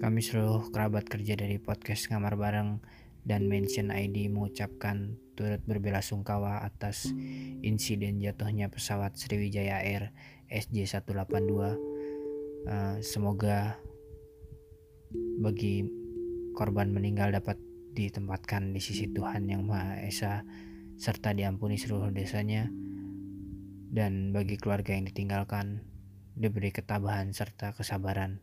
Kami seluruh kerabat kerja dari podcast Ngamar Bareng dan Mention ID mengucapkan turut berbelasungkawa atas insiden jatuhnya pesawat Sriwijaya Air SJ182. Uh, eh, semoga bagi korban meninggal dapat ditempatkan di sisi Tuhan Yang Maha Esa serta diampuni seluruh desanya dan bagi keluarga yang ditinggalkan diberi ketabahan serta kesabaran.